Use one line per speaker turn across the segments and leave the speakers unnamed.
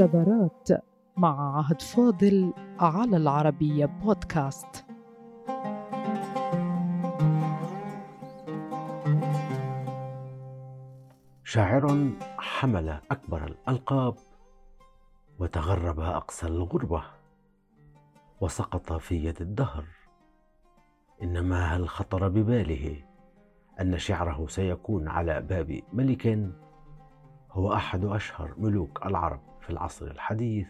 شذرات مع عهد فاضل على العربية بودكاست.
شاعر حمل أكبر الألقاب وتغرب أقصى الغربة وسقط في يد الدهر. إنما هل خطر بباله أن شعره سيكون على باب ملك؟ هو أحد أشهر ملوك العرب. في العصر الحديث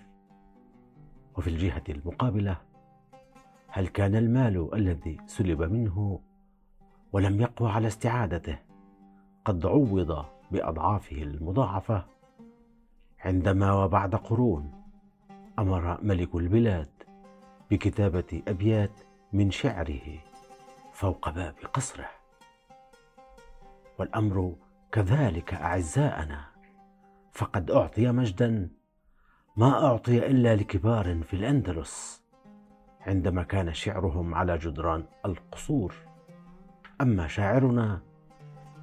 وفي الجهة المقابلة هل كان المال الذي سلب منه ولم يقوى على استعادته قد عوض بأضعافه المضاعفة؟ عندما وبعد قرون أمر ملك البلاد بكتابة أبيات من شعره فوق باب قصره. والأمر كذلك أعزاءنا فقد أعطي مجدا ما أعطي إلا لكبار في الأندلس. عندما كان شعرهم على جدران القصور أما شاعرنا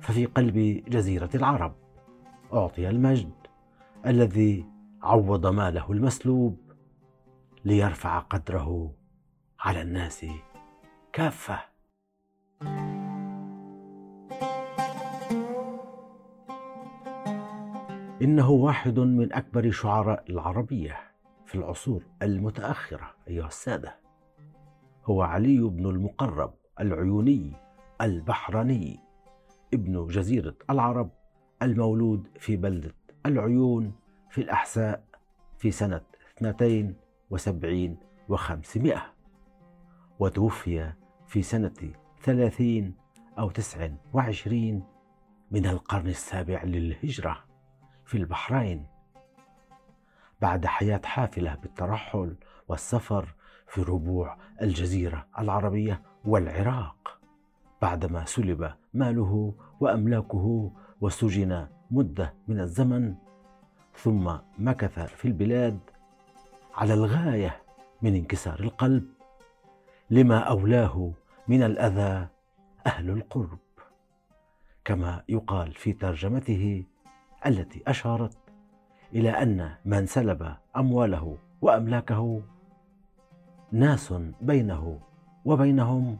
ففي قلب جزيرة العرب. أعطي المجد الذي عوض ماله المسلوب ليرفع قدره على الناس كافة. إنه واحد من أكبر شعراء العربية في العصور المتأخرة أيها السادة. هو علي بن المقرب العيوني البحرني ابن جزيرة العرب المولود في بلدة العيون في الأحساء في سنة 72 وخمسمائة وتوفي في سنة ثلاثين أو تسع وعشرين من القرن السابع للهجرة. في البحرين. بعد حياة حافلة بالترحل والسفر في ربوع الجزيرة العربية والعراق. بعدما سلب ماله وأملاكه وسجن مدة من الزمن ثم مكث في البلاد على الغاية من انكسار القلب لما أولاه من الأذى أهل القرب. كما يقال في ترجمته التي أشارت إلى أن من سلب أمواله وأملاكه ناس بينه وبينهم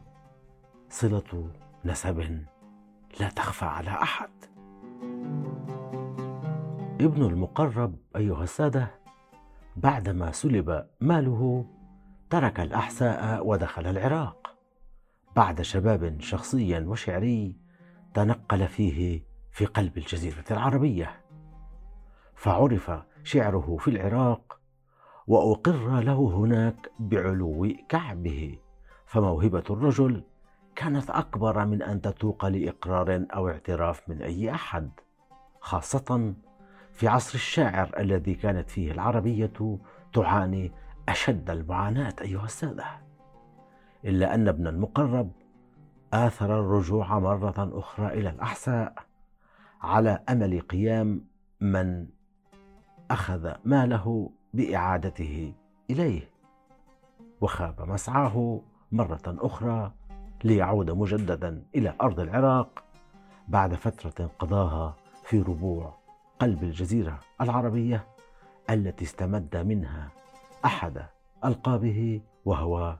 صلة نسب لا تخفى على أحد. ابن المقرب أيها السادة بعدما سلب ماله ترك الأحساء ودخل العراق. بعد شباب شخصي وشعري تنقل فيه في قلب الجزيرة العربية. فعرف شعره في العراق وأقر له هناك بعلو كعبه. فموهبة الرجل كانت أكبر من أن تتوق لإقرار أو اعتراف من أي أحد خاصة في عصر الشاعر الذي كانت فيه العربية تعاني أشد المعاناة أيها السادة. إلا أن ابن المقرب آثر الرجوع مرة أخرى إلى الأحساء على أمل قيام من أخذ ماله بإعادته إليه وخاب مسعاه مرة أخرى ليعود مجددا إلى أرض العراق بعد فترة قضاها في ربوع قلب الجزيرة العربية التي استمد منها أحد ألقابه وهو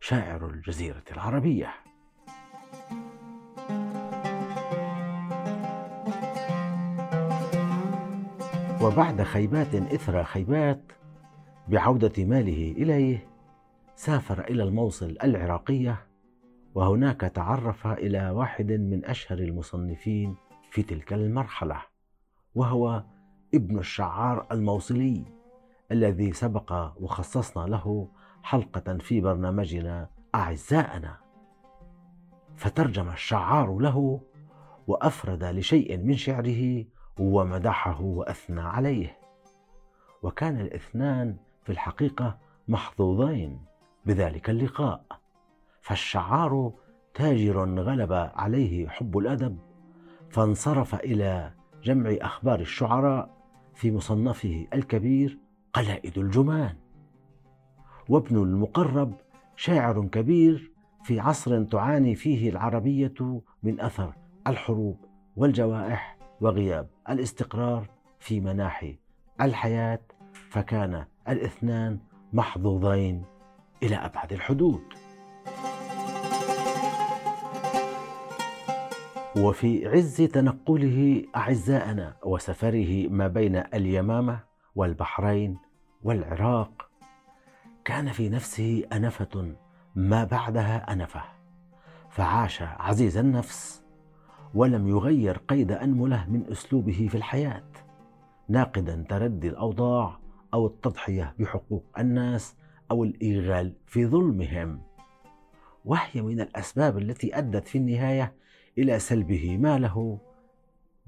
شاعر الجزيرة العربية. وبعد خيبات إثر خيبات بعودة ماله إليه سافر إلى الموصل العراقية وهناك تعرف إلى واحد من أشهر المصنفين في تلك المرحلة وهو ابن الشعار الموصلي الذي سبق وخصصنا له حلقة في برنامجنا أعزائنا. فترجم الشعار له وأفرد لشيء من شعره ومدحه وأثنى عليه. وكان الاثنان في الحقيقة محظوظين بذلك اللقاء. فالشعار تاجر غلب عليه حب الأدب فانصرف إلى جمع أخبار الشعراء في مصنفه الكبير قلائد الجمان. وابن المقرب شاعر كبير في عصر تعاني فيه العربية من أثر الحروب والجوائح وغياب الاستقرار في مناحي الحياة فكان الاثنان محظوظين إلى أبعد الحدود. وفي عز تنقله أعزائنا وسفره ما بين اليمامة والبحرين والعراق كان في نفسه أنفة ما بعدها أنفة فعاش عزيز النفس ولم يغير قيد أنمله من أسلوبه في الحياة. ناقدا تردي الأوضاع أو التضحية بحقوق الناس أو الايغال في ظلمهم. وهي من الأسباب التي أدت في النهاية إلى سلبه ماله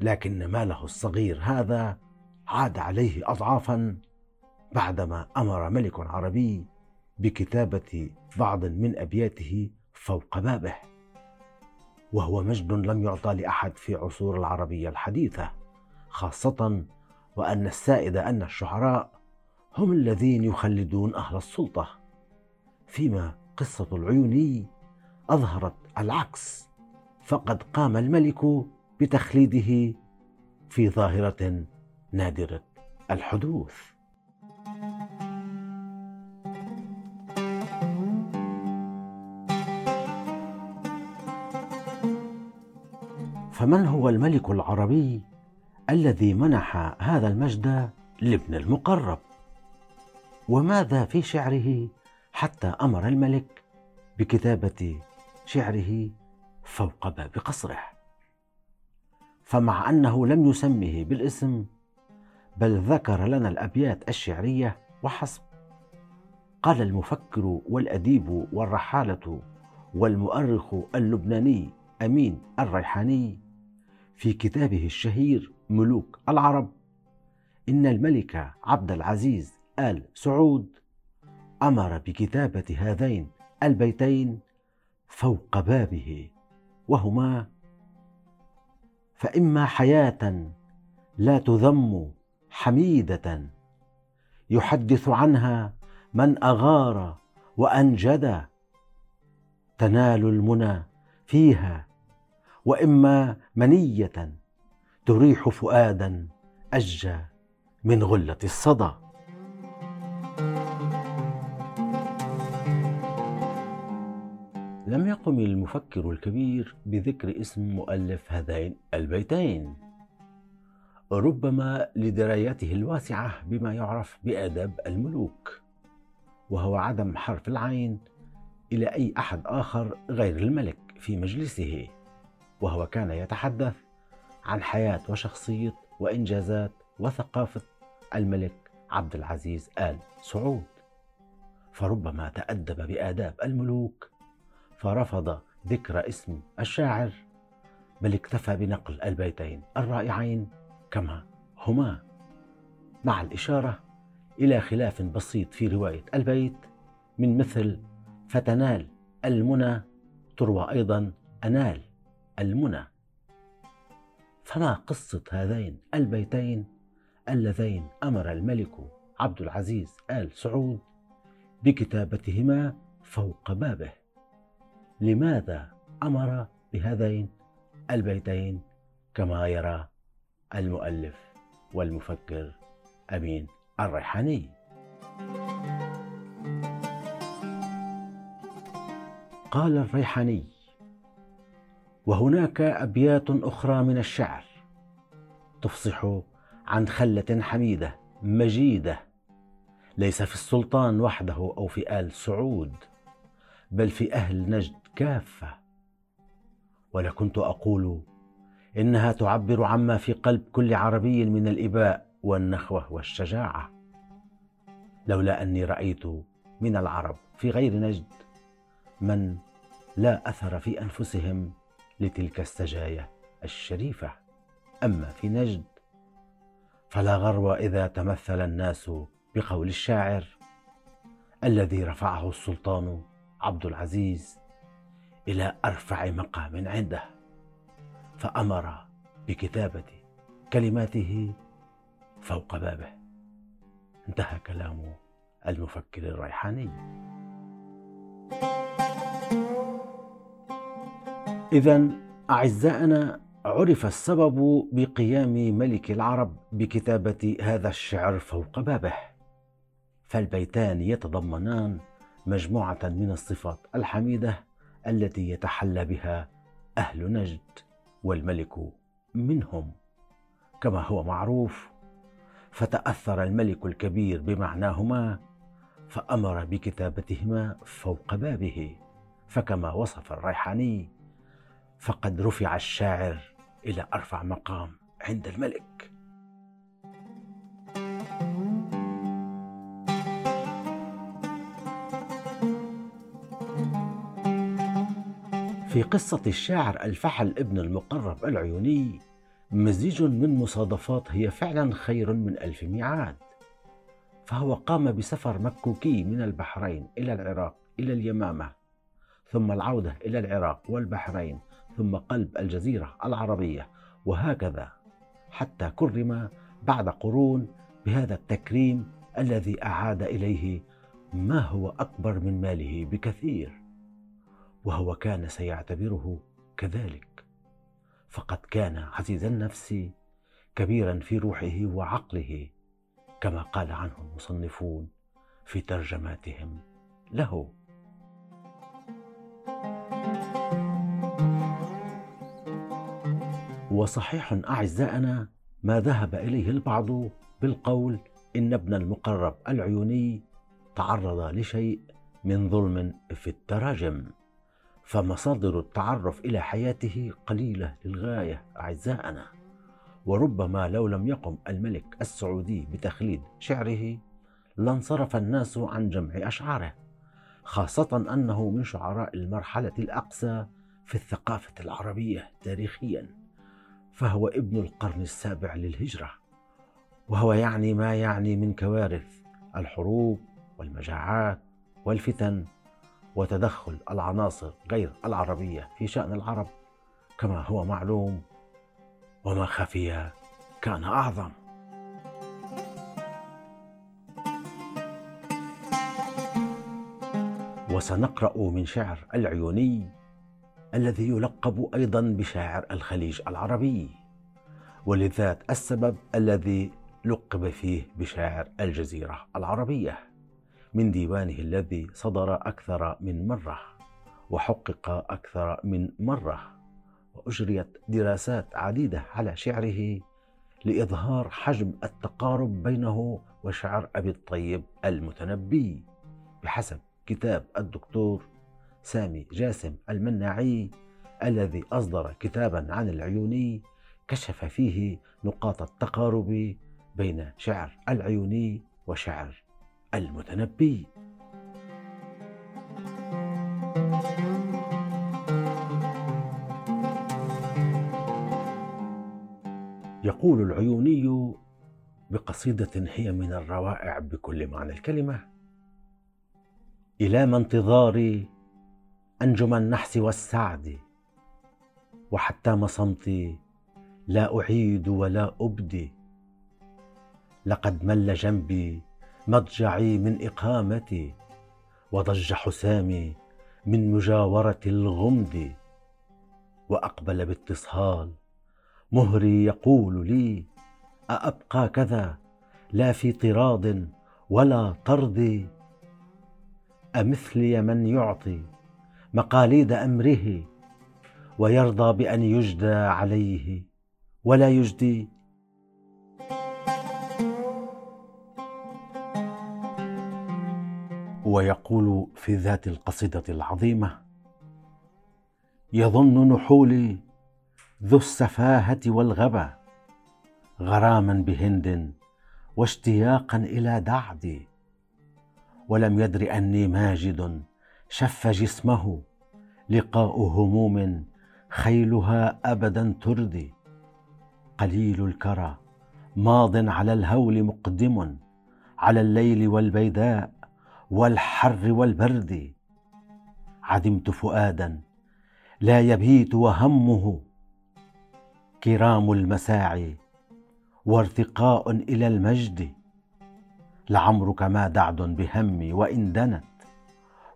لكن ماله الصغير هذا عاد عليه اضعافا بعدما أمر ملك عربي بكتابة بعض من أبياته فوق بابه. وهو مجد لم يعطى لأحد في عصور العربية الحديثة خاصة وأن السائد أن الشعراء هم الذين يخلدون أهل السلطة. فيما قصة العيوني أظهرت العكس فقد قام الملك بتخليده في ظاهرة نادرة الحدوث. فمن هو الملك العربي الذي منح هذا المجد لابن المقرب؟ وماذا في شعره حتى أمر الملك بكتابة شعره فوق باب قصره؟ فمع أنه لم يسمه بالاسم بل ذكر لنا الأبيات الشعرية وحسب. قال المفكر والأديب والرحالة والمؤرخ اللبناني أمين الريحاني في كتابه الشهير ملوك العرب. إن الملك عبد العزيز آل سعود أمر بكتابة هذين البيتين فوق بابه وهما فإما حياة لا تذم حميدة يحدث عنها من أغار وأنجد تنال المنى فيها وإما منية تريح فؤادا اجى من غلة الصدى. لم يقم المفكر الكبير بذكر اسم مؤلف هذين البيتين. ربما لدرايته الواسعة بما يعرف باداب الملوك وهو عدم حرف العين إلى أي أحد آخر غير الملك في مجلسه. وهو كان يتحدث عن حياة وشخصية وإنجازات وثقافة الملك عبد العزيز آل سعود. فربما تأدب بآداب الملوك فرفض ذكر اسم الشاعر بل اكتفى بنقل البيتين الرائعين كما هما. مع الإشارة إلى خلاف بسيط في رواية البيت من مثل فتنال المنى تروى أيضا أنال. المنى. فما قصة هذين البيتين اللذين أمر الملك عبد العزيز آل سعود بكتابتهما فوق بابه. لماذا أمر بهذين البيتين؟ كما يرى المؤلف والمفكر أمين الريحاني. قال الريحاني وهناك أبيات أخرى من الشعر تفصح عن خلة حميدة مجيدة ليس في السلطان وحده أو في آل سعود بل في أهل نجد كافة. ولكنت أقول إنها تعبر عما في قلب كل عربي من الإباء والنخوة والشجاعة لولا أني رأيت من العرب في غير نجد من لا أثر في أنفسهم لتلك السجايا الشريفة. أما في نجد فلا غرو إذا تمثل الناس بقول الشاعر. الذي رفعه السلطان عبد العزيز إلى أرفع مقام عنده فأمر بكتابة كلماته فوق بابه. انتهى كلام المفكر الريحاني. اذا أعزائنا عرف السبب بقيام ملك العرب بكتابة هذا الشعر فوق بابه. فالبيتان يتضمنان مجموعة من الصفات الحميدة التي يتحلى بها أهل نجد والملك منهم. كما هو معروف فتأثر الملك الكبير بمعناهما فأمر بكتابتهما فوق بابه. فكما وصف الريحاني فقد رفع الشاعر إلى أرفع مقام عند الملك. في قصة الشاعر الفحل ابن المقرب العيوني مزيج من مصادفات هي فعلا خير من ألف ميعاد. فهو قام بسفر مكوكي من البحرين إلى العراق إلى اليمامة ثم العودة إلى العراق والبحرين ثم قلب الجزيرة العربية وهكذا حتى كرم بعد قرون بهذا التكريم الذي أعاد إليه ما هو أكبر من ماله بكثير وهو كان سيعتبره كذلك. فقد كان عزيز النفس كبيرا في روحه وعقله كما قال عنه المصنفون في ترجماتهم له. وصحيح أعزائنا ما ذهب إليه البعض بالقول إن ابن المقرب العيوني تعرض لشيء من ظلم في التراجم. فمصادر التعرف إلى حياته قليلة للغاية أعزائنا. وربما لو لم يقم الملك السعودي بتخليد شعره لانصرف الناس عن جمع أشعاره خاصة أنه من شعراء المرحلة الأقصى في الثقافة العربية تاريخيا. فهو ابن القرن السابع للهجرة وهو يعني ما يعني من كوارث الحروب والمجاعات والفتن وتدخل العناصر غير العربية في شأن العرب كما هو معلوم وما خفي كان أعظم. وسنقرأ من شعر العيوني الذي يلقب أيضا بشاعر الخليج العربي ولذات السبب الذي لقب فيه بشاعر الجزيرة العربية. من ديوانه الذي صدر أكثر من مرة وحقق أكثر من مرة وأجريت دراسات عديدة على شعره لإظهار حجم التقارب بينه وشعر أبي الطيب المتنبي بحسب كتاب الدكتور سامي جاسم المناعي الذي أصدر كتابا عن العيوني كشف فيه نقاط التقارب بين شعر العيوني وشعر المتنبي. يقول العيوني بقصيدة هي من الروائع بكل معنى الكلمة إلى ما انتظاري أنجم النحس والسعد وحتى صمتي لا أعيد ولا أبدي. لقد مل جنبي مضجعي من إقامتي وضج حسامي من مجاورة الغمد. وأقبل باتصال مهري يقول لي أأبقى كذا؟ لا في طراض ولا طرد. أمثلي من يعطي مقاليد أمره ويرضى بأن يجدى عليه ولا يجدي. ويقول في ذات القصيدة العظيمة يظن نحولي ذو السفاهة والغبا غراما بهند واشتياقا إلى دعدي ولم يدر أني ماجد شف جسمه لقاء هموم خيلها أبدا تردي. قليل الكرى ماض على الهول مقدم على الليل والبيداء والحر والبرد. عدمت فؤادا لا يبيت وهمه. كرام المساعي وارتقاء إلى المجد. لعمرك ما دعد بهمي وإن دنت.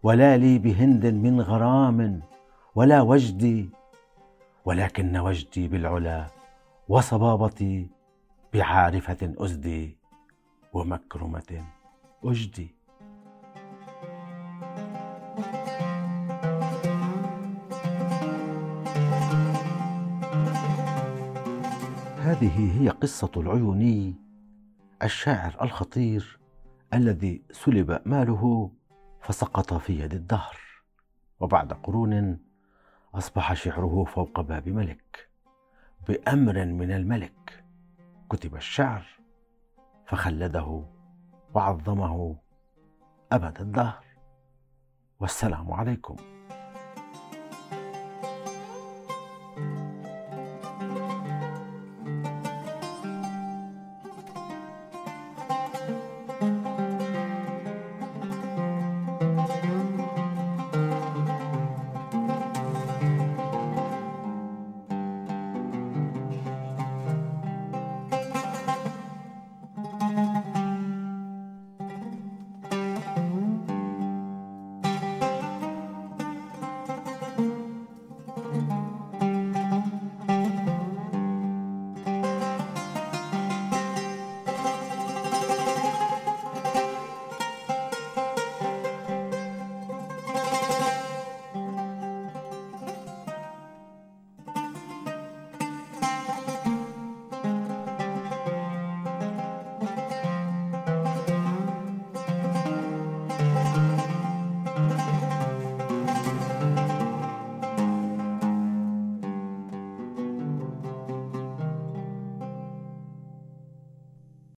ولا لي بهند من غرام ولا وجدي ولكن وجدي بالعلا وصبابتي بعارفة أزدي ومكرمة أجدي. هذه هي قصة العيوني الشاعر الخطير الذي سلب ماله فسقط في يد الدهر وبعد قرون أصبح شعره فوق باب ملك بأمر من الملك. كتب الشعر فخلده وعظمه أبد الدهر. والسلام عليكم.